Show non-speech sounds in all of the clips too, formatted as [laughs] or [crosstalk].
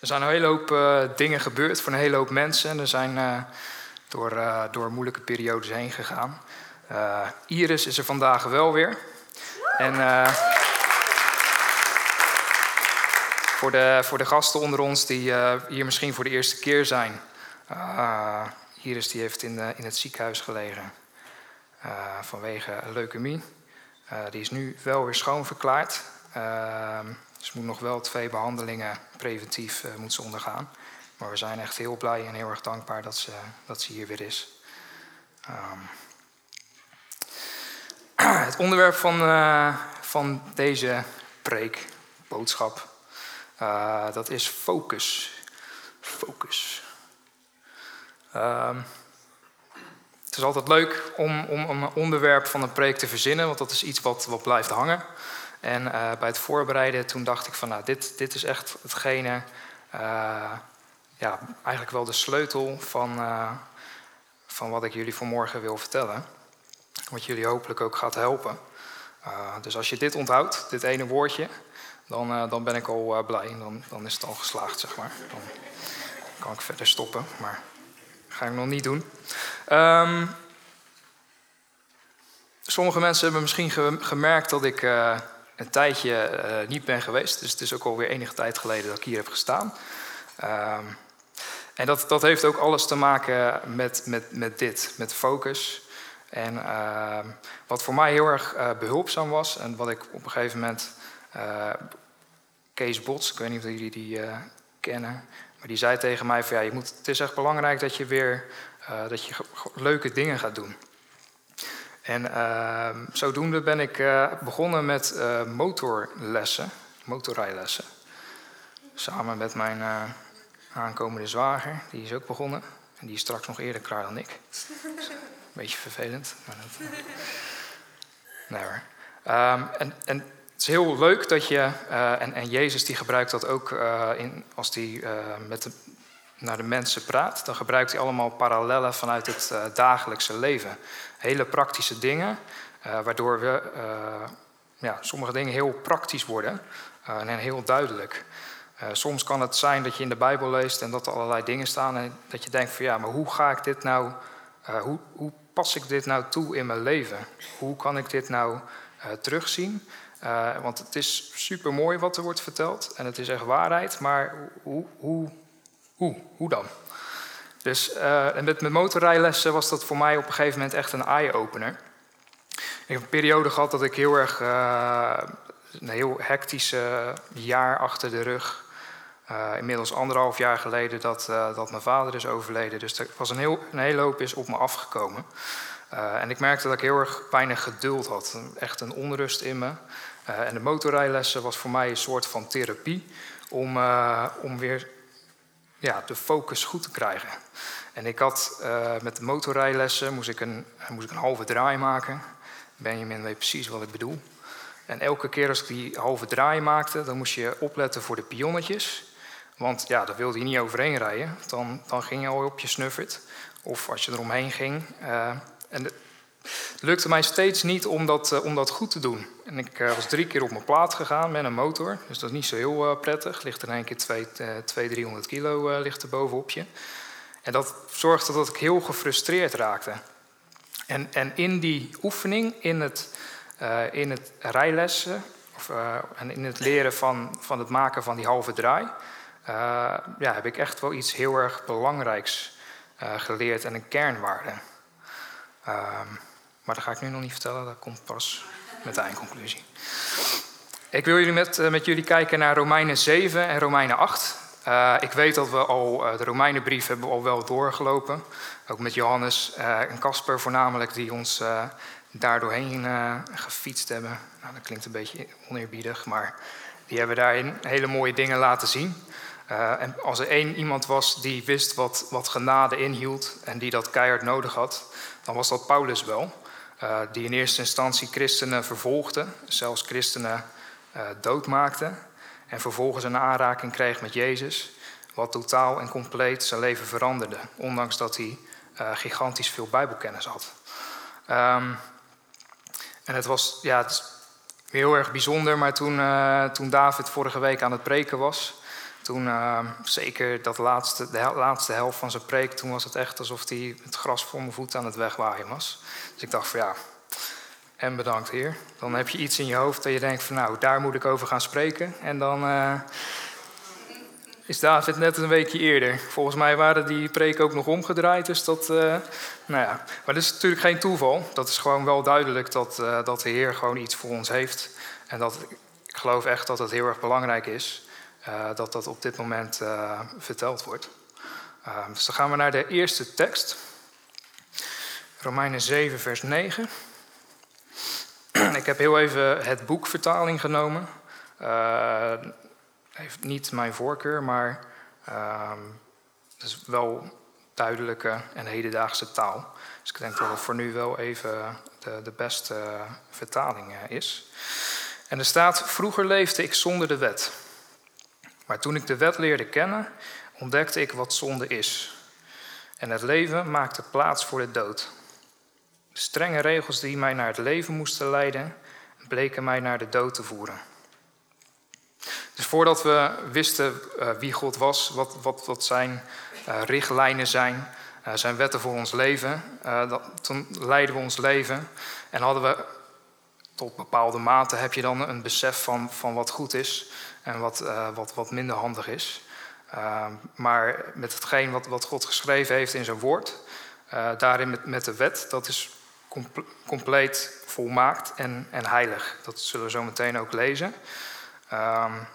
Er zijn een hele hoop uh, dingen gebeurd voor een hele hoop mensen. En er zijn uh, door, uh, door moeilijke periodes heen gegaan. Iris is er vandaag wel weer. En voor, de, voor de gasten onder ons die hier misschien voor de eerste keer zijn. Iris die heeft in, in het ziekenhuis gelegen vanwege leukemie. die is nu wel weer schoonverklaard. Ehm, ze moet nog wel twee behandelingen preventief uh, moet ze ondergaan. Maar we zijn echt heel blij en heel erg dankbaar dat ze, dat ze hier weer is. Um, [clears throat] het onderwerp van, uh, van deze preek, boodschap, uh, dat is focus. Focus. Um, het is altijd leuk om, om een onderwerp van een preek te verzinnen, want dat is iets wat, wat blijft hangen. En uh, bij het voorbereiden, toen dacht ik van, nou, dit, dit is echt hetgene, uh, ja, eigenlijk wel de sleutel van, uh, van wat ik jullie vanmorgen wil vertellen. Wat jullie hopelijk ook gaat helpen. dus als je dit onthoudt, dit ene woordje, dan, dan ben ik al blij. Dan, dan is het al geslaagd, zeg maar. Dan kan ik verder stoppen, maar dat ga ik nog niet doen. Um, sommige mensen hebben misschien gemerkt dat ik een tijdje uh, niet ben geweest. Dus het is ook alweer enige tijd geleden dat ik hier heb gestaan. Um, en dat, dat heeft ook alles te maken met, met, met dit, met focus. En uh, wat voor mij heel erg uh, behulpzaam was, en wat ik op een gegeven moment. Uh, Kees Bots, ik weet niet of jullie die kennen. Maar die zei tegen mij: van, ja, je moet, Het is echt belangrijk dat je weer dat je leuke dingen gaat doen. En uh, zodoende ben ik uh, begonnen met uh, motorlessen, motorrijlessen. Samen met mijn uh, aankomende zwager, die is ook begonnen. En die is straks nog eerder klaar dan ik. [laughs] Beetje vervelend. Maar dat, nee hoor. Um, en, en, het is heel leuk dat je, en, en, Jezus die gebruikt dat ook in, als hij met de, naar de mensen praat, dan gebruikt hij allemaal parallellen vanuit het dagelijkse leven hele praktische dingen, uh, waardoor we uh, ja, sommige dingen heel praktisch worden en heel duidelijk. soms kan het zijn dat je in de Bijbel leest en dat er allerlei dingen staan en dat je denkt van ja, maar hoe ga ik dit nou, hoe, hoe pas ik dit nou toe in mijn leven? Hoe kan ik dit nou terugzien? want het is super mooi wat er wordt verteld en het is echt waarheid, maar hoe, hoe, hoe, hoe dan? Dus uh, en met mijn motorrijlessen was dat voor mij op een gegeven moment echt een eye-opener. Ik heb een periode gehad dat ik heel erg uh, een heel hectisch jaar achter de rug. Uh, inmiddels anderhalf jaar geleden dat, dat mijn vader is overleden. Dus er was een, heel, een hele hoop is op me afgekomen. en ik merkte dat ik heel erg weinig geduld had. Echt een onrust in me. en de motorrijlessen was voor mij een soort van therapie om, om weer ja, de focus goed te krijgen. En ik had uh, met de motorrijlessen moest ik, een, moest ik een halve draai maken. Benjamin weet precies wat ik bedoel. En elke keer als ik die halve draai maakte, dan moest je opletten voor de pionnetjes. Want ja, daar wilde je niet overheen rijden. Dan, dan ging je al op je snuffert. Of als je eromheen ging. Uh, en het lukte mij steeds niet om dat, uh, om dat goed te doen. En ik uh, was drie keer op mijn plaat gegaan met een motor. Dus dat is niet zo heel uh, prettig. Ligt er in één keer 200, 300 kilo ligt bovenop je. En dat zorgde dat ik heel gefrustreerd raakte. En, en in die oefening, in het, in het rijlessen... Of, en in het leren van, van het maken van die halve draai... ja, heb ik echt wel iets heel erg belangrijks geleerd en een kernwaarde. Ehm, maar dat ga ik nu nog niet vertellen, dat komt pas met de eindconclusie. Ik wil jullie met, eh, met jullie kijken naar Romeinen 7 en Romeinen 8. Uh, eh, ik weet dat we al uh, de Romeinenbrief hebben al wel doorgelopen. Ook met Johannes en Casper voornamelijk, die ons daar doorheen gefietst hebben. Nou, dat klinkt een beetje oneerbiedig, maar die hebben daarin hele mooie dingen laten zien. en als er één iemand was die wist wat, wat genade inhield en die dat keihard nodig had, dan was dat Paulus wel. Uh, die in eerste instantie christenen vervolgde, zelfs christenen uh, doodmaakte. En vervolgens een aanraking kreeg met Jezus, wat totaal en compleet zijn leven veranderde. Ondanks dat hij uh, gigantisch veel Bijbelkennis had. Um, en het was, ja, het heel erg bijzonder, maar toen, toen David vorige week aan het preken was, Toen, uh, zeker dat laatste, de laatste helft van zijn preek, toen was het echt alsof hij het gras voor mijn voet aan het wegwaaien was. Dus ik dacht van ja, en bedankt Heer. Dan heb je iets in je hoofd dat je denkt van nou, daar moet ik over gaan spreken. En dan uh, is David net een weekje eerder. Volgens mij waren die preken ook nog omgedraaid. Dus dat, uh, nou ja. Maar dat is natuurlijk geen toeval. Dat is gewoon wel duidelijk dat, uh, dat de Heer gewoon iets voor ons heeft. En dat, ik geloof echt dat het heel erg belangrijk is dat dat op dit moment verteld wordt. dus dan gaan we naar de eerste tekst. Romeinen 7, vers 9. Ik heb heel even het boekvertaling genomen. Uh, heeft niet mijn voorkeur, maar uh, het is wel duidelijke en hedendaagse taal. Dus ik denk dat het voor nu wel even de, de beste vertaling eh, is. En er staat: Vroeger leefde ik zonder de wet. Maar toen ik de wet leerde kennen, ontdekte ik wat zonde is. En het leven maakte plaats voor de dood. De strenge regels die mij naar het leven moesten leiden, bleken mij naar de dood te voeren. Dus voordat we wisten uh, wie God was, wat, wat, wat zijn uh, richtlijnen zijn, uh, zijn wetten voor ons leven, toen leidden we ons leven en hadden we tot bepaalde mate heb je dan een besef van, van wat goed is en wat, wat, wat minder handig is. maar met hetgeen wat, wat God geschreven heeft in zijn woord, daarin met, met de wet, dat is compleet volmaakt en, en heilig. Dat zullen we zo meteen ook lezen. Um,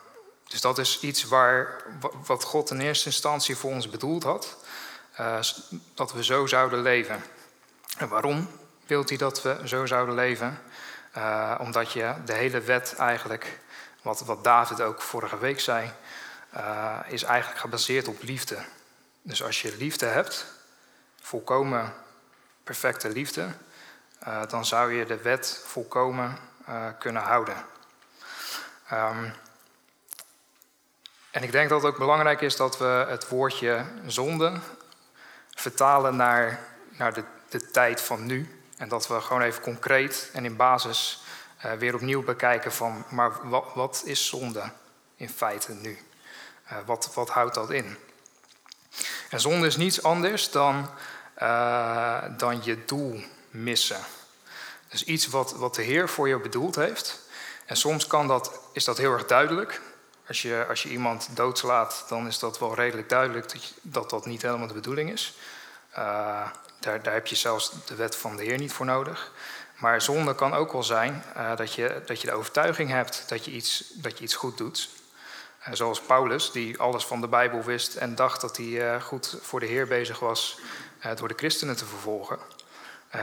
dus dat is iets waar, wat God in eerste instantie voor ons bedoeld had. Uh, dat we zo zouden leven. En waarom wilt hij dat we zo zouden leven? Omdat je de hele wet eigenlijk, wat, David ook vorige week zei, uh, is eigenlijk gebaseerd op liefde. Dus als je liefde hebt, volkomen perfecte liefde, uh, dan zou je de wet volkomen uh, kunnen houden. Um, en ik denk dat het ook belangrijk is dat we het woordje zonde vertalen naar, naar de, de tijd van nu. En dat we gewoon even concreet en in basis uh, weer opnieuw bekijken van, maar wat, is zonde in feite nu? Uh, wat, wat houdt dat in? En zonde is niets anders dan, uh, dan je doel missen. Dus iets wat, wat de Heer voor je bedoeld heeft. En soms kan dat, is dat heel erg duidelijk. Als je, als je iemand doodslaat, dan is dat wel redelijk duidelijk dat dat, dat niet helemaal de bedoeling is. Daar, daar heb je zelfs de wet van de Heer niet voor nodig. Maar zonde kan ook wel zijn uh, dat, je, dat je de overtuiging hebt dat je iets, dat je iets goed doet. Uh, zoals Paulus, die alles van de Bijbel wist en dacht dat hij goed voor de Heer bezig was door de christenen te vervolgen.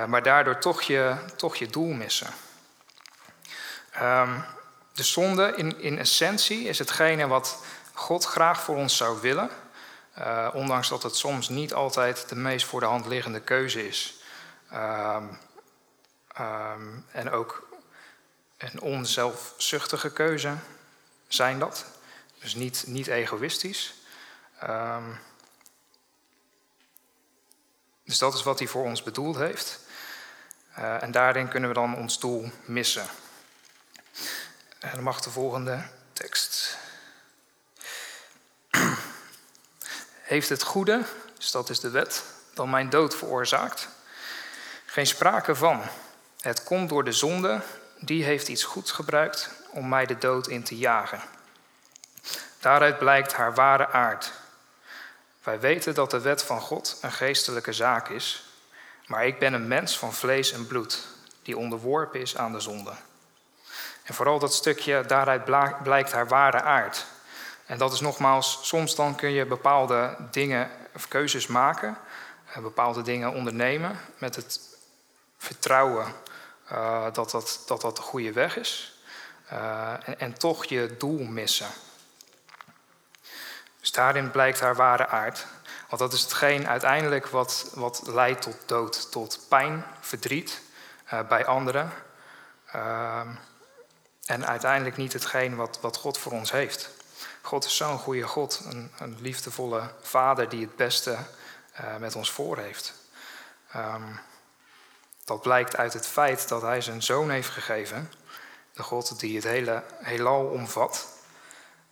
Maar daardoor toch je, toch je doel missen. Um, de zonde in, in essentie is hetgene wat God graag voor ons zou willen. Ondanks dat het soms niet altijd de meest voor de hand liggende keuze is. Um, um, en ook een onzelfzuchtige keuze zijn dat. Dus niet, niet egoïstisch. Um, dus dat is wat hij voor ons bedoeld heeft. Uh, en daarin kunnen we dan ons doel missen. En dan mag de volgende tekst. Heeft het goede, dus dat is de wet, dan mijn dood veroorzaakt? Geen sprake van. Het komt door de zonde, die heeft iets goeds gebruikt om mij de dood in te jagen. Daaruit blijkt haar ware aard. Wij weten dat de wet van God een geestelijke zaak is, maar ik ben een mens van vlees en bloed, die onderworpen is aan de zonde. En vooral dat stukje, daaruit blijkt haar ware aard. En dat is nogmaals, soms dan kun je bepaalde dingen of keuzes maken, eh, bepaalde dingen ondernemen met het vertrouwen uh, dat, dat, dat dat de goede weg is. Uh, en, en toch je doel missen. Dus daarin blijkt haar ware aard. Want dat is hetgeen uiteindelijk wat, wat leidt tot dood, tot pijn, verdriet uh, bij anderen. Uh, en uiteindelijk niet hetgeen wat, wat God voor ons heeft. God is zo'n goede God, een, een, liefdevolle vader die het beste met ons voor heeft. Um, dat blijkt uit het feit dat hij zijn zoon heeft gegeven, de God die het hele heelal omvat.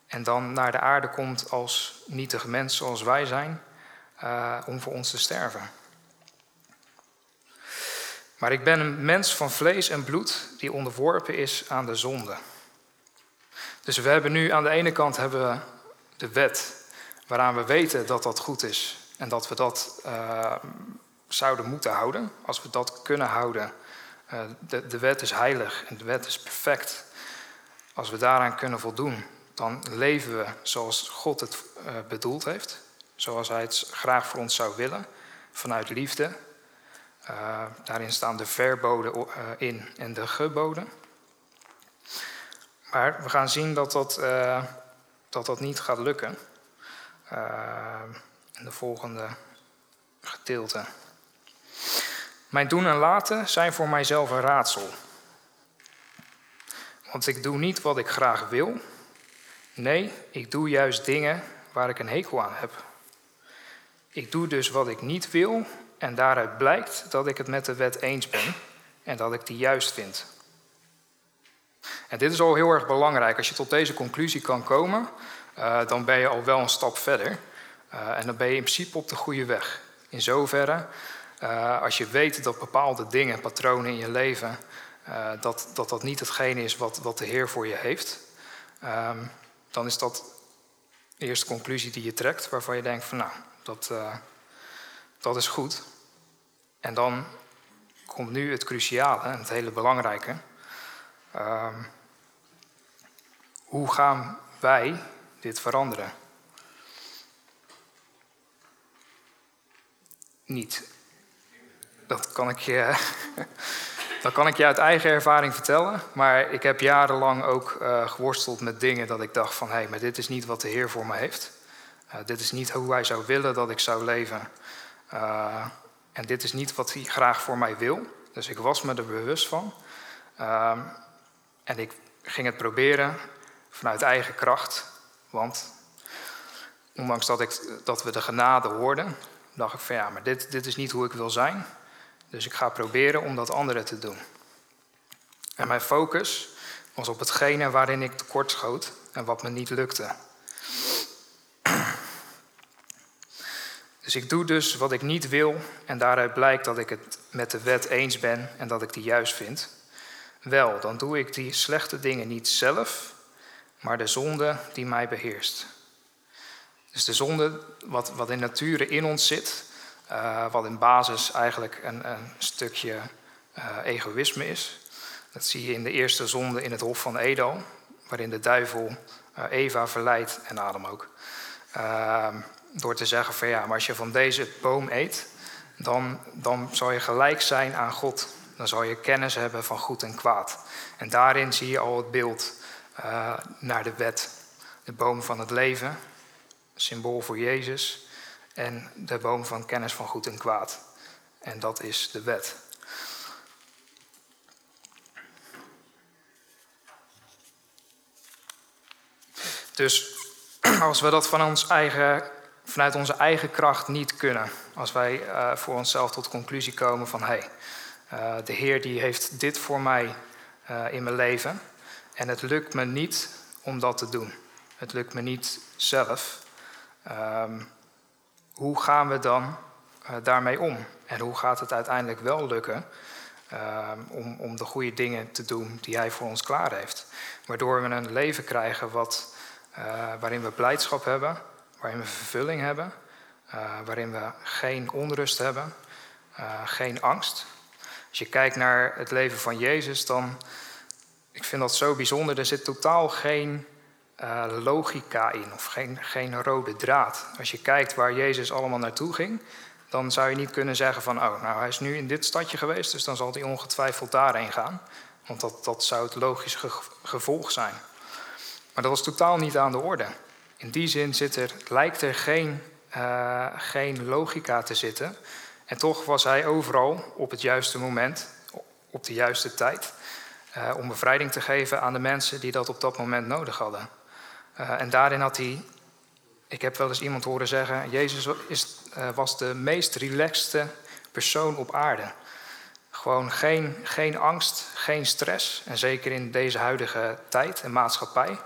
en dan naar de aarde komt als nietige mens zoals wij zijn, uh, om voor ons te sterven. Maar ik ben een mens van vlees en bloed die onderworpen is aan de zonde. Dus we hebben nu aan de ene kant hebben we de wet, waaraan we weten dat dat goed is en dat we dat uh, zouden moeten houden. Als we dat kunnen houden, uh, de, de wet is heilig en de wet is perfect. Als we daaraan kunnen voldoen, dan leven we zoals God het uh, bedoeld heeft. Zoals Hij het graag voor ons zou willen, vanuit liefde. Uh, daarin staan de verboden in en de geboden. Maar we gaan zien dat dat, dat, dat niet gaat lukken. in de volgende gedeelte. Mijn doen en laten zijn voor mijzelf een raadsel. Want ik doe niet wat ik graag wil. Nee, ik doe juist dingen waar ik een hekel aan heb. Ik doe dus wat ik niet wil en daaruit blijkt dat ik het met de wet eens ben en dat ik die juist vind. En dit is al heel erg belangrijk. Als je tot deze conclusie kan komen, uh, dan ben je al wel een stap verder. Uh, en dan ben je in principe op de goede weg. In zoverre, uh, als je weet dat bepaalde dingen, patronen in je leven, dat, dat dat niet hetgene is wat, wat de Heer voor je heeft, um, dan is dat de eerste conclusie die je trekt, waarvan je denkt van nou, dat, uh, dat is goed. En dan komt nu het cruciale en het hele belangrijke. Uh, hoe gaan wij dit veranderen? Niet. Dat kan ik je. [laughs] Dat kan ik je uit eigen ervaring vertellen. Maar ik heb jarenlang ook uh, geworsteld met dingen dat ik dacht van... hé, hey, maar dit is niet wat de Heer voor me heeft. Uh, dit is niet hoe Hij zou willen dat ik zou leven. En dit is niet wat Hij graag voor mij wil. Dus ik was me er bewust van. Ehm, en ik ging het proberen vanuit eigen kracht. Want ondanks dat, ik, dat we de genade hoorden... dacht ik van ja, maar dit, dit is niet hoe ik wil zijn... Dus ik ga proberen om dat andere te doen. En mijn focus was op hetgene waarin ik tekort schoot en wat me niet lukte. Dus ik doe dus wat ik niet wil en daaruit blijkt dat ik het met de wet eens ben en dat ik die juist vind. Wel, dan doe ik die slechte dingen niet zelf, maar de zonde die mij beheerst. Dus de zonde wat, wat in nature in ons zit, uh, wat in basis eigenlijk een, een stukje uh, egoïsme is. Dat zie je in de eerste zonde in het Hof van Edel, waarin de duivel uh, Eva verleidt en Adam ook. Ehm, door te zeggen van ja, maar als je van deze boom eet, dan, dan zal je gelijk zijn aan God. Dan zal je kennis hebben van goed en kwaad. En daarin zie je al het beeld naar de wet. De boom van het leven, symbool voor Jezus en de boom van kennis van goed en kwaad. En dat is de wet. Dus [clears throat] als we dat van ons eigen, vanuit onze eigen kracht niet kunnen, als wij uh, voor onszelf tot conclusie komen van hé, hey, uh, de Heer die heeft dit voor mij uh, in mijn leven en het lukt me niet om dat te doen. Het lukt me niet zelf. Um, hoe gaan we dan uh, daarmee om? En hoe gaat het uiteindelijk wel lukken uh, om, om de goede dingen te doen die Hij voor ons klaar heeft? Waardoor we een leven krijgen wat, uh, waarin we blijdschap hebben, waarin we vervulling hebben, waarin we geen onrust hebben, geen angst. Als je kijkt naar het leven van Jezus, dan ik vind dat zo bijzonder. Er zit totaal geen uh, logica in of geen, geen rode draad. Als je kijkt waar Jezus allemaal naartoe ging, dan zou je niet kunnen zeggen van, oh, nou hij is nu in dit stadje geweest, dus dan zal hij ongetwijfeld daarheen gaan. Want dat, dat zou het logische gevolg zijn. Maar dat was totaal niet aan de orde. In die zin zit er, lijkt er geen, uh, geen logica te zitten. En toch was hij overal op het juiste moment, op de juiste tijd, uh, om bevrijding te geven aan de mensen die dat op dat moment nodig hadden. Uh, en daarin had hij, ik heb wel eens iemand horen zeggen, Jezus is, uh, was de meest relaxte persoon op aarde. Gewoon geen, geen angst, geen stress. En zeker in deze huidige tijd en maatschappij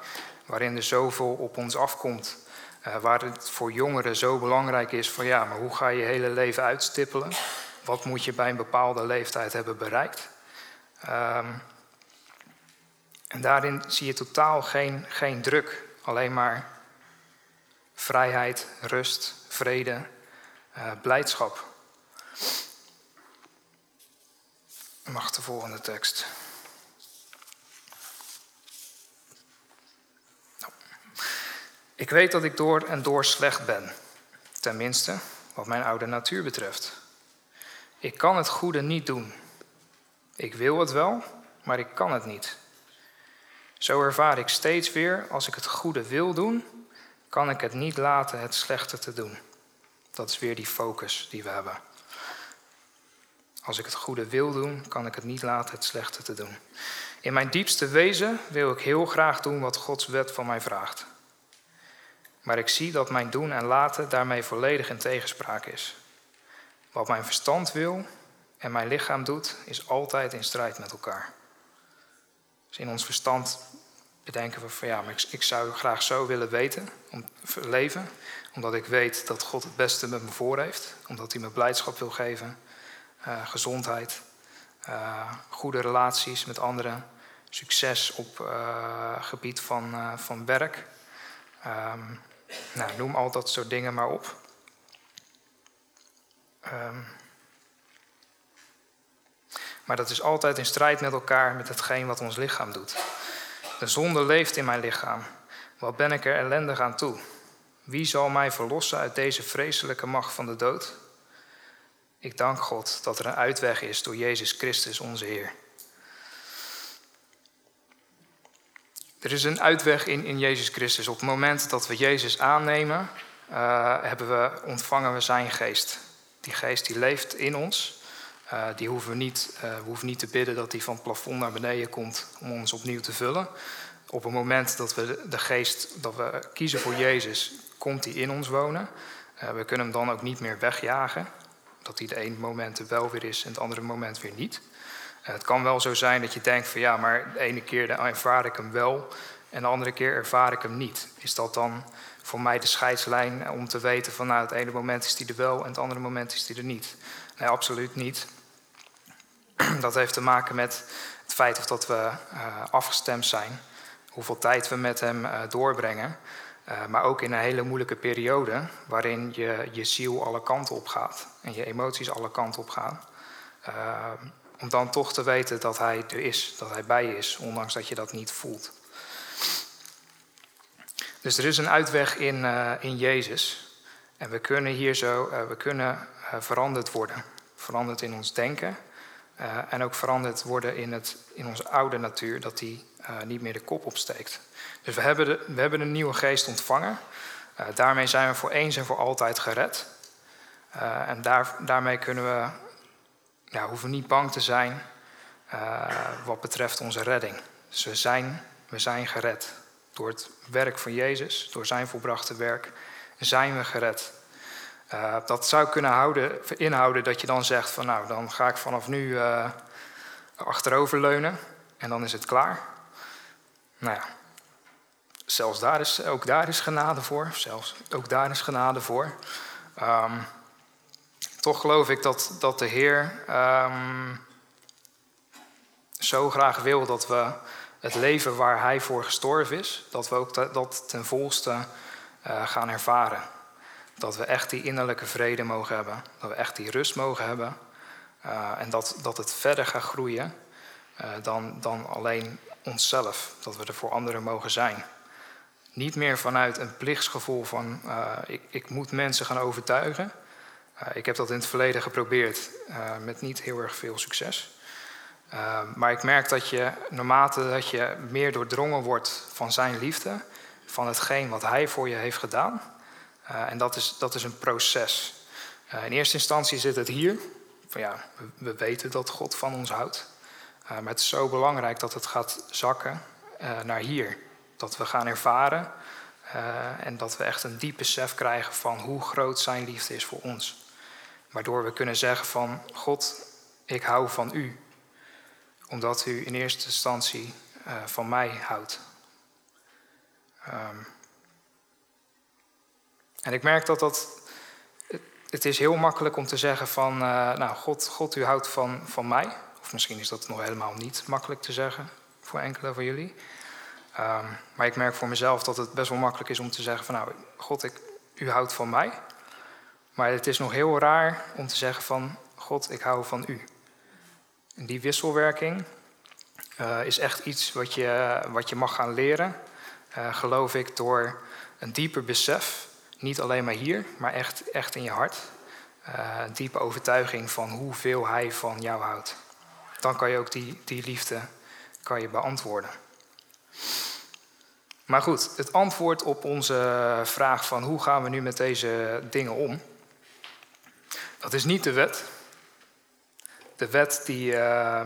waarin er zoveel op ons afkomt. Uh, waar het voor jongeren zo belangrijk is van ja, maar hoe ga je je hele leven uitstippelen? Wat moet je bij een bepaalde leeftijd hebben bereikt? Um, en daarin zie je totaal geen, geen druk, alleen maar vrijheid, rust, vrede, uh, blijdschap. Mag de volgende tekst. Nou. Ik weet dat ik door en door slecht ben, tenminste wat mijn oude natuur betreft. Ik kan het goede niet doen. Ik wil het wel, maar ik kan het niet. Zo ervaar ik steeds weer, als ik het goede wil doen, kan ik het niet laten het slechte te doen. Dat is weer die focus die we hebben. Als ik het goede wil doen, kan ik het niet laten het slechte te doen. In mijn diepste wezen wil ik heel graag doen wat Gods wet van mij vraagt. Maar ik zie dat mijn doen en laten daarmee volledig in tegenspraak is. Wat mijn verstand wil en mijn lichaam doet, is altijd in strijd met elkaar. Dus in ons verstand bedenken we van ja, maar ik, zou graag zo willen weten, om, leven. Omdat ik weet dat God het beste met me voor heeft. Omdat hij me blijdschap wil geven, uh, gezondheid, uh, goede relaties met anderen, succes op uh, gebied van, van werk. Um, nou, noem al dat soort dingen maar op. Um, maar dat is altijd in strijd met elkaar, met hetgeen wat ons lichaam doet. De zonde leeft in mijn lichaam. Wat ben ik er ellendig aan toe? Wie zal mij verlossen uit deze vreselijke macht van de dood? Ik dank God dat er een uitweg is door Jezus Christus, onze Heer. Er is een uitweg in, in Jezus Christus. Op het moment dat we Jezus aannemen, uh, hebben we, ontvangen we zijn geest. Die geest die leeft in ons. Uh, die hoeven we, niet, we hoeven niet te bidden dat die van het plafond naar beneden komt om ons opnieuw te vullen. Op het moment dat we de geest, dat we kiezen voor Jezus, komt die in ons wonen. Uh, we kunnen hem dan ook niet meer wegjagen. Dat hij de ene moment er wel weer is en het andere moment weer niet. het kan wel zo zijn dat je denkt van ja, maar de ene keer ervaar ik hem wel en de andere keer ervaar ik hem niet. Is dat dan voor mij de scheidslijn om te weten van nou, het ene moment is hij er wel en het andere moment is hij er niet? Nee, absoluut niet. [clears throat] Dat heeft te maken met het feit of dat we uh, afgestemd zijn, hoeveel tijd we met hem uh, doorbrengen, uh, maar ook in een hele moeilijke periode waarin je, je ziel alle kanten op gaat en je emoties alle kanten op gaan. om dan toch te weten dat hij er is, dat hij bij is, ondanks dat je dat niet voelt. Dus er is een uitweg in, in Jezus. En we kunnen hier zo, we kunnen veranderd worden. Veranderd in ons denken, uh, en ook veranderd worden in, het, in onze oude natuur, dat die uh, niet meer de kop opsteekt. Dus we hebben, we hebben een nieuwe geest ontvangen. Uh, daarmee zijn we voor eens en voor altijd gered. en daar, daarmee kunnen we, ja, hoeven niet bang te zijn wat betreft onze redding. Dus we zijn, we zijn gered. Door het werk van Jezus, door zijn volbrachte werk, zijn we gered. Uh, dat zou kunnen houden, inhouden dat je dan zegt van nou, dan ga ik vanaf nu uh, achterover leunen en dan is het klaar. Nou ja, zelfs daar is, ook daar is genade voor. Zelfs ook daar is genade voor. Um, toch geloof ik dat, dat de Heer um, zo graag wil dat we het leven waar Hij voor gestorven is, dat we ook dat ten volste uh, gaan ervaren. Dat we echt die innerlijke vrede mogen hebben. Dat we echt die rust mogen hebben. Uh, en dat, dat het verder gaat groeien uh, dan, dan alleen onszelf. Dat we er voor anderen mogen zijn. Niet meer vanuit een plichtsgevoel van uh, ik, ik moet mensen gaan overtuigen. ik heb dat in het verleden geprobeerd met niet heel erg veel succes. maar ik merk dat je, naarmate dat je meer doordrongen wordt van zijn liefde, van hetgeen wat hij voor je heeft gedaan, uh, en dat is, dat is een proces. Uh, in eerste instantie zit het hier. Van ja, we, we weten dat God van ons houdt. Uh, maar het is zo belangrijk dat het gaat zakken naar hier. Dat we gaan ervaren en dat we echt een diep besef krijgen van hoe groot zijn liefde is voor ons. Waardoor we kunnen zeggen van God, ik hou van u. Omdat u in eerste instantie van mij houdt. Ehm, en ik merk dat dat. Het is heel makkelijk om te zeggen van, uh, nou, God, God, u houdt van, van mij. Of misschien is dat nog helemaal niet makkelijk te zeggen voor enkele van jullie. Ehm, maar ik merk voor mezelf dat het best wel makkelijk is om te zeggen van, nou, God, ik, u houdt van mij. Maar het is nog heel raar om te zeggen van, God, ik hou van u. En die wisselwerking uh, is echt iets wat je, wat je mag gaan leren, uh, geloof ik, door een dieper besef niet alleen maar hier, maar echt, echt in je hart. Een diepe overtuiging van hoeveel hij van jou houdt. Dan kan je ook die, die liefde kan je beantwoorden. Maar goed, het antwoord op onze vraag van hoe gaan we nu met deze dingen om, dat is niet de wet. De wet die uh,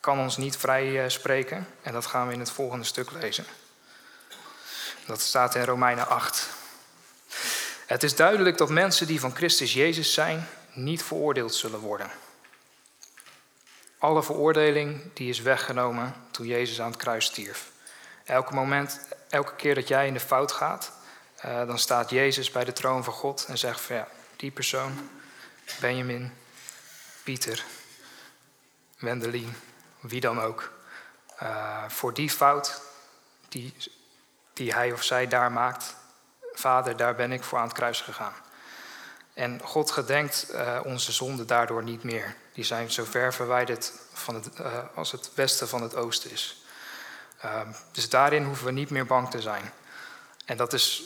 kan ons niet vrij uh, spreken en dat gaan we in het volgende stuk lezen. Dat staat in Romeinen 8. Het is duidelijk dat mensen die van Christus Jezus zijn, niet veroordeeld zullen worden. Alle veroordeling die is weggenomen toen Jezus aan het kruis stierf. Elke moment, elke keer dat jij in de fout gaat, uh, dan staat Jezus bij de troon van God en zegt van ja, die persoon, Benjamin, Pieter, Wendelin, wie dan ook, uh, voor die fout die, die hij of zij daar maakt, Vader, daar ben ik voor aan het kruis gegaan. En God gedenkt uh, onze zonden daardoor niet meer. Die zijn zo ver verwijderd van het, uh, als het westen van het oosten is. Uh, dus daarin hoeven we niet meer bang te zijn. En dat is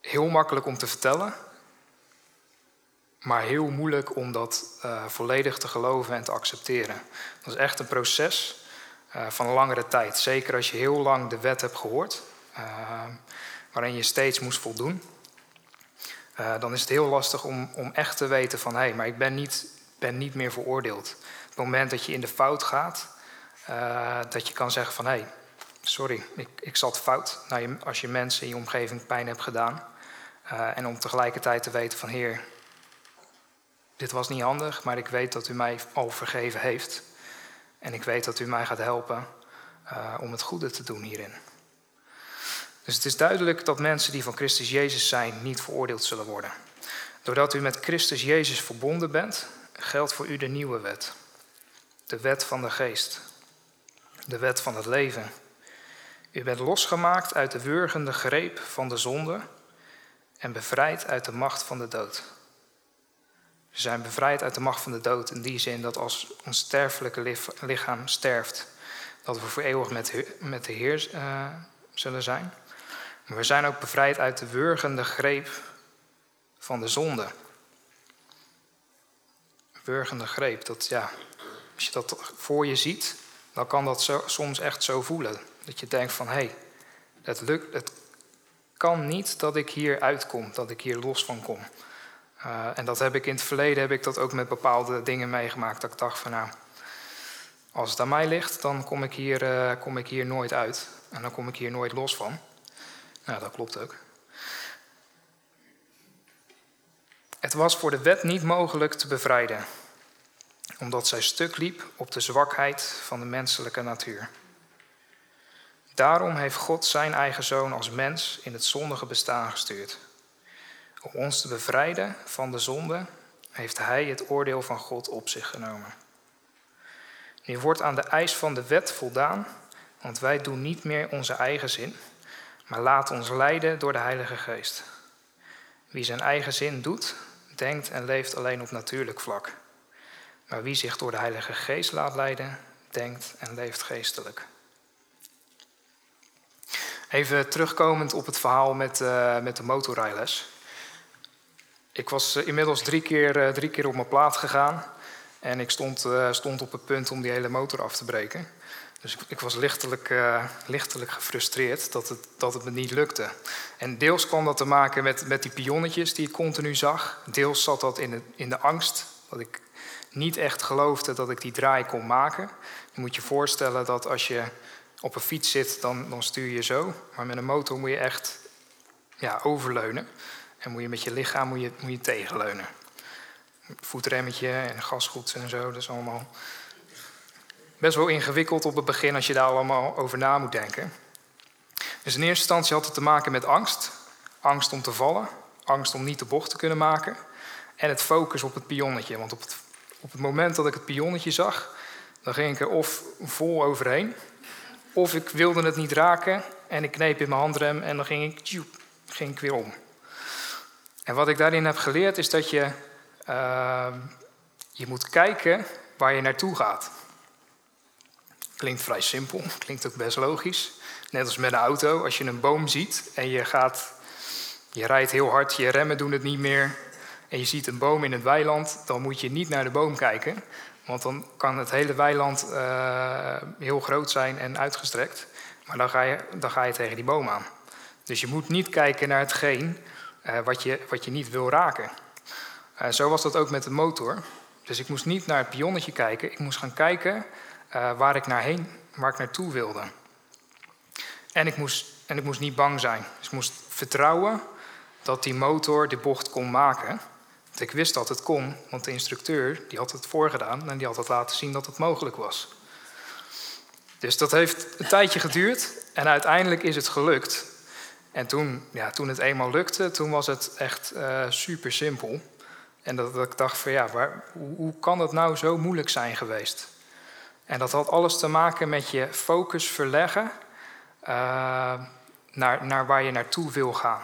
heel makkelijk om te vertellen, maar heel moeilijk om dat uh, volledig te geloven en te accepteren. Dat is echt een proces van langere tijd. Zeker als je heel lang de wet hebt gehoord uh, waarin je steeds moest voldoen, uh, dan is het heel lastig om, om echt te weten van hé, hey, maar ik ben niet, ben niet meer veroordeeld. Op het moment dat je in de fout gaat, uh, dat je kan zeggen van hé, hey, sorry, ik, ik zat fout. Nou, als je mensen in je omgeving pijn hebt gedaan. en om tegelijkertijd te weten van heer, dit was niet handig, maar ik weet dat u mij al vergeven heeft. En ik weet dat u mij gaat helpen om het goede te doen hierin. Dus het is duidelijk dat mensen die van Christus Jezus zijn niet veroordeeld zullen worden. Doordat u met Christus Jezus verbonden bent, geldt voor u de nieuwe wet. De wet van de geest. De wet van het leven. U bent losgemaakt uit de wurgende greep van de zonde en bevrijd uit de macht van de dood. We zijn bevrijd uit de macht van de dood in die zin dat als ons sterfelijke lichaam sterft, dat we voor eeuwig met de Heer uh, zullen zijn. Maar we zijn ook bevrijd uit de wurgende greep van de zonde. Wurgende greep, dat ja, als je dat voor je ziet, dan kan dat soms echt zo voelen. Dat je denkt van hé, hey, het lukt, het kan niet dat ik hier uitkom, dat ik hier los van kom. Uh, en dat heb ik in het verleden heb ik dat ook met bepaalde dingen meegemaakt. Dat ik dacht van nou, als het aan mij ligt, dan kom ik hier, uh, kom ik hier nooit uit. En dan kom ik hier nooit los van. Nou, dat klopt ook. Het was voor de wet niet mogelijk te bevrijden, omdat zij stuk liep op de zwakheid van de menselijke natuur. Daarom heeft God zijn eigen zoon als mens in het zondige bestaan gestuurd. Om ons te bevrijden van de zonde heeft hij het oordeel van God op zich genomen. Nu wordt aan de eis van de wet voldaan, want wij doen niet meer onze eigen zin, maar laat ons leiden door de Heilige Geest. Wie zijn eigen zin doet, denkt en leeft alleen op natuurlijk vlak. Maar wie zich door de Heilige Geest laat leiden, denkt en leeft geestelijk. Even terugkomend op het verhaal met, uh, met de motorrijles. Ik was uh, inmiddels drie keer, uh, drie keer op mijn plaat gegaan. En ik stond, stond op het punt om die hele motor af te breken. Dus ik, was lichtelijk, uh, lichtelijk gefrustreerd dat het, dat het me niet lukte. En deels kwam dat te maken met, met die pionnetjes die ik continu zag. Deels zat dat in de, in de angst dat ik niet echt geloofde dat ik die draai kon maken. Je moet je voorstellen dat als je op een fiets zit, dan, dan stuur je zo. Maar met een motor moet je echt ja, overleunen. En moet je met je lichaam moet je, moet je tegenleunen. Voetremmetje en gasgoed en zo, dat is allemaal best wel ingewikkeld op het begin als je daar allemaal over na moet denken. Dus in eerste instantie had het te maken met angst. Angst om te vallen, angst om niet de bocht te kunnen maken. En het focus op het pionnetje. Want op het, op het moment dat ik het pionnetje zag, dan ging ik er of vol overheen, of ik wilde het niet raken en ik kneep in mijn handrem en dan ging ik, ging ik weer om. En wat ik daarin heb geleerd is dat je, uh, je moet kijken waar je naartoe gaat. Klinkt vrij simpel, klinkt ook best logisch. Net als met een auto, als je een boom ziet en je, gaat, je rijdt heel hard, je remmen doen het niet meer en je ziet een boom in het weiland, dan moet je niet naar de boom kijken, want dan kan het hele weiland uh, heel groot zijn en uitgestrekt, maar dan ga, je, dan ga je tegen die boom aan. Dus je moet niet kijken naar hetgeen uh, wat, je, wat je niet wil raken. Uh, zo was dat ook met de motor. Dus ik moest niet naar het pionnetje kijken, ik moest gaan kijken waar ik naar heen, waar ik naartoe wilde. En ik, moest, en ik moest niet bang zijn. Dus ik moest vertrouwen dat die motor de bocht kon maken. Want ik wist dat het kon, want de instructeur die had het voorgedaan en die had het laten zien dat het mogelijk was. Dus dat heeft een tijdje geduurd en uiteindelijk is het gelukt. En toen, ja, toen het eenmaal lukte, toen was het echt uh, super simpel. En dat, dat, ik dacht van ja, waar, hoe, hoe kan het nou zo moeilijk zijn geweest? En dat had alles te maken met je focus verleggen uh, naar, naar waar je naartoe wil gaan.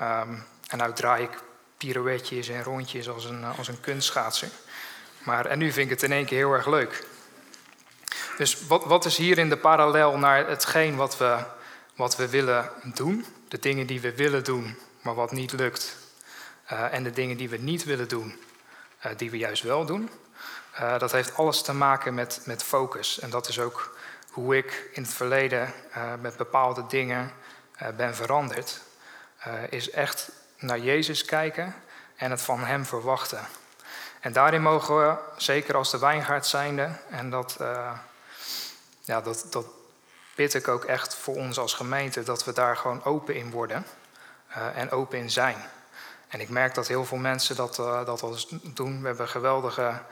Um, en nou draai ik pirouetjes en rondjes als een, als een kunstschaatser. Maar, en nu vind ik het in één keer heel erg leuk. Dus wat, wat is hierin de parallel naar hetgeen wat we, wat we willen doen? De dingen die we willen doen, maar wat niet lukt. Uh, en de dingen die we niet willen doen, die we juist wel doen. Uh, dat heeft alles te maken met, met focus. En dat is ook hoe ik in het verleden uh, met bepaalde dingen ben veranderd, is echt naar Jezus kijken en het van Hem verwachten. En daarin mogen we, zeker als de wijngaard zijnde, en dat, ja, dat, dat bid ik ook echt voor ons als gemeente, dat we daar gewoon open in worden en open in zijn. En ik merk dat heel veel mensen dat, dat al doen. We hebben geweldige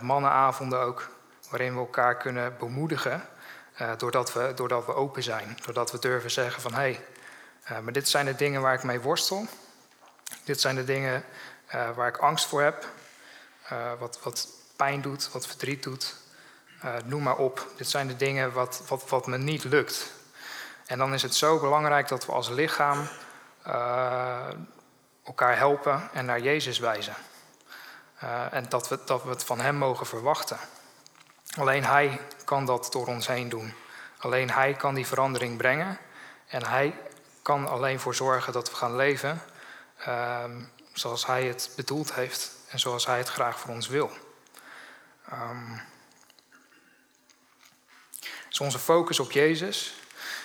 mannenavonden ook, waarin we elkaar kunnen bemoedigen uh, doordat, we, doordat we open zijn. Doordat we durven zeggen van hé, hey, maar dit zijn de dingen waar ik mee worstel. Dit zijn de dingen waar ik angst voor heb. wat, wat pijn doet, wat verdriet doet. noem maar op. Dit zijn de dingen wat, wat, wat me niet lukt. En dan is het zo belangrijk dat we als lichaam elkaar helpen en naar Jezus wijzen. en dat we, dat we het van Hem mogen verwachten. Alleen Hij kan dat door ons heen doen. Alleen Hij kan die verandering brengen. En Hij kan alleen voor zorgen dat we gaan leven um, zoals Hij het bedoeld heeft en zoals Hij het graag voor ons wil. Um, is onze focus op Jezus.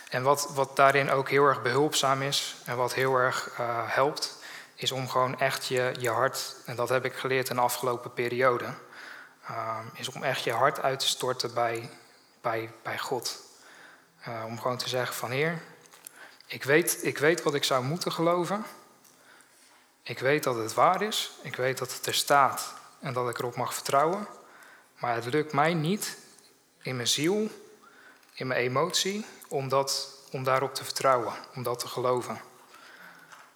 En wat, wat daarin ook heel erg behulpzaam is en wat heel erg uh, helpt, is om gewoon echt je, je hart, en dat heb ik geleerd in de afgelopen periode, uh, is om echt je hart uit te storten bij, bij, bij God. Uh, om gewoon te zeggen van Heer, ik weet, ik weet wat ik zou moeten geloven. Ik weet dat het waar is. Ik weet dat het er staat en dat ik erop mag vertrouwen. Maar het lukt mij niet in mijn ziel, in mijn emotie, om, dat, om daarop te vertrouwen, om dat te geloven.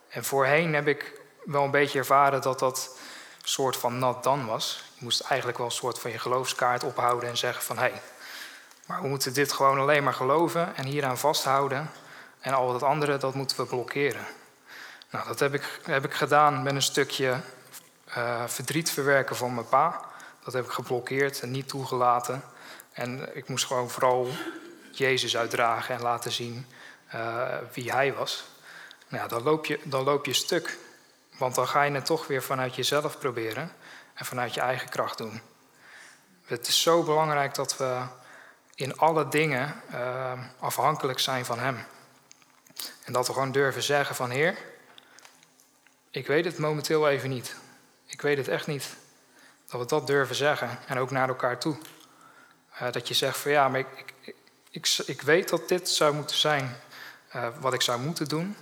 En voorheen heb ik wel een beetje ervaren dat dat een soort van nat dan was. Je moest eigenlijk wel een soort van je geloofskaart ophouden en zeggen van hé, hey, maar we moeten dit gewoon alleen maar geloven en hieraan vasthouden. En al het andere, dat moeten we blokkeren. Nou, dat heb ik, heb ik gedaan met een stukje uh, verdriet verwerken van mijn pa. Dat heb ik geblokkeerd en niet toegelaten. En ik moest gewoon vooral Jezus uitdragen en laten zien uh, wie hij was. Dan loop, je, dan loop je stuk. Want dan ga je het toch weer vanuit jezelf proberen en vanuit je eigen kracht doen. Het is zo belangrijk dat we in alle dingen uh, afhankelijk zijn van Hem. En dat we gewoon durven zeggen van Heer, ik weet het momenteel even niet. Ik weet het echt niet. Dat we dat durven zeggen en ook naar elkaar toe. Uh, dat je zegt van ja, maar ik, ik, ik, ik, weet dat dit zou moeten zijn uh, wat ik zou moeten doen.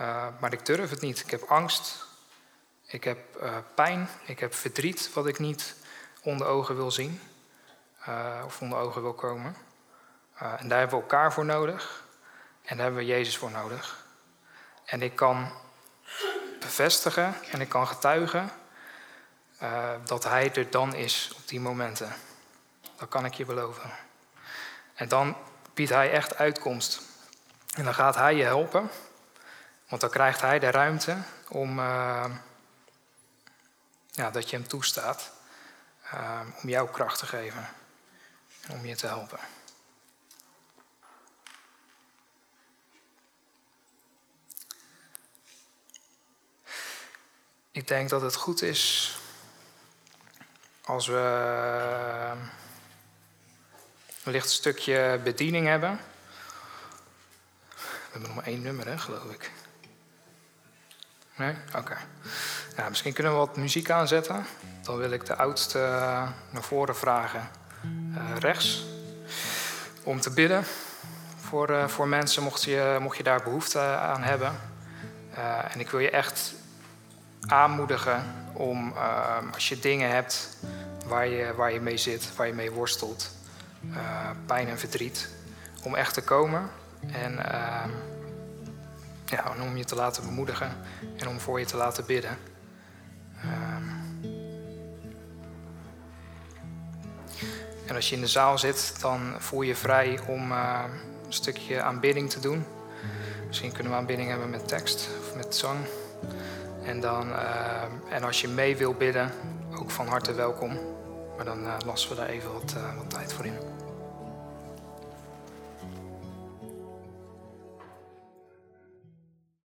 Uh, maar ik durf het niet. Ik heb angst. Ik heb pijn. Ik heb verdriet wat ik niet onder ogen wil zien. uh, of onder ogen wil komen. En daar hebben we elkaar voor nodig. En daar hebben we Jezus voor nodig. En ik kan bevestigen en ik kan getuigen dat Hij er dan is op die momenten. Dat kan ik je beloven. En dan biedt Hij echt uitkomst. En dan gaat Hij je helpen. Want dan krijgt Hij de ruimte om uh, ja, dat je Hem toestaat. Uh, om jou kracht te geven. En om je te helpen. Ik denk dat het goed is als we wellicht een stukje bediening hebben. We hebben nog maar één nummer, hè, geloof ik. Nee? Oké. Ja, misschien kunnen we wat muziek aanzetten. Dan wil ik de oudste naar voren vragen. Uh, rechts. Om te bidden voor, uh, voor mensen, mocht je, mocht je daar behoefte aan hebben. En ik wil je echt aanmoedigen om, als je dingen hebt waar je, waar je mee zit, waar je mee worstelt, pijn en verdriet, om echt te komen en ja, om je te laten bemoedigen en om voor je te laten bidden. Uh, en als je in de zaal zit, dan voel je vrij om een stukje aanbidding te doen. Misschien kunnen we aanbidding hebben met tekst of met zang. En, dan, en als je mee wil bidden, ook van harte welkom. Maar dan uh, lassen we daar even wat, uh, wat tijd voor in.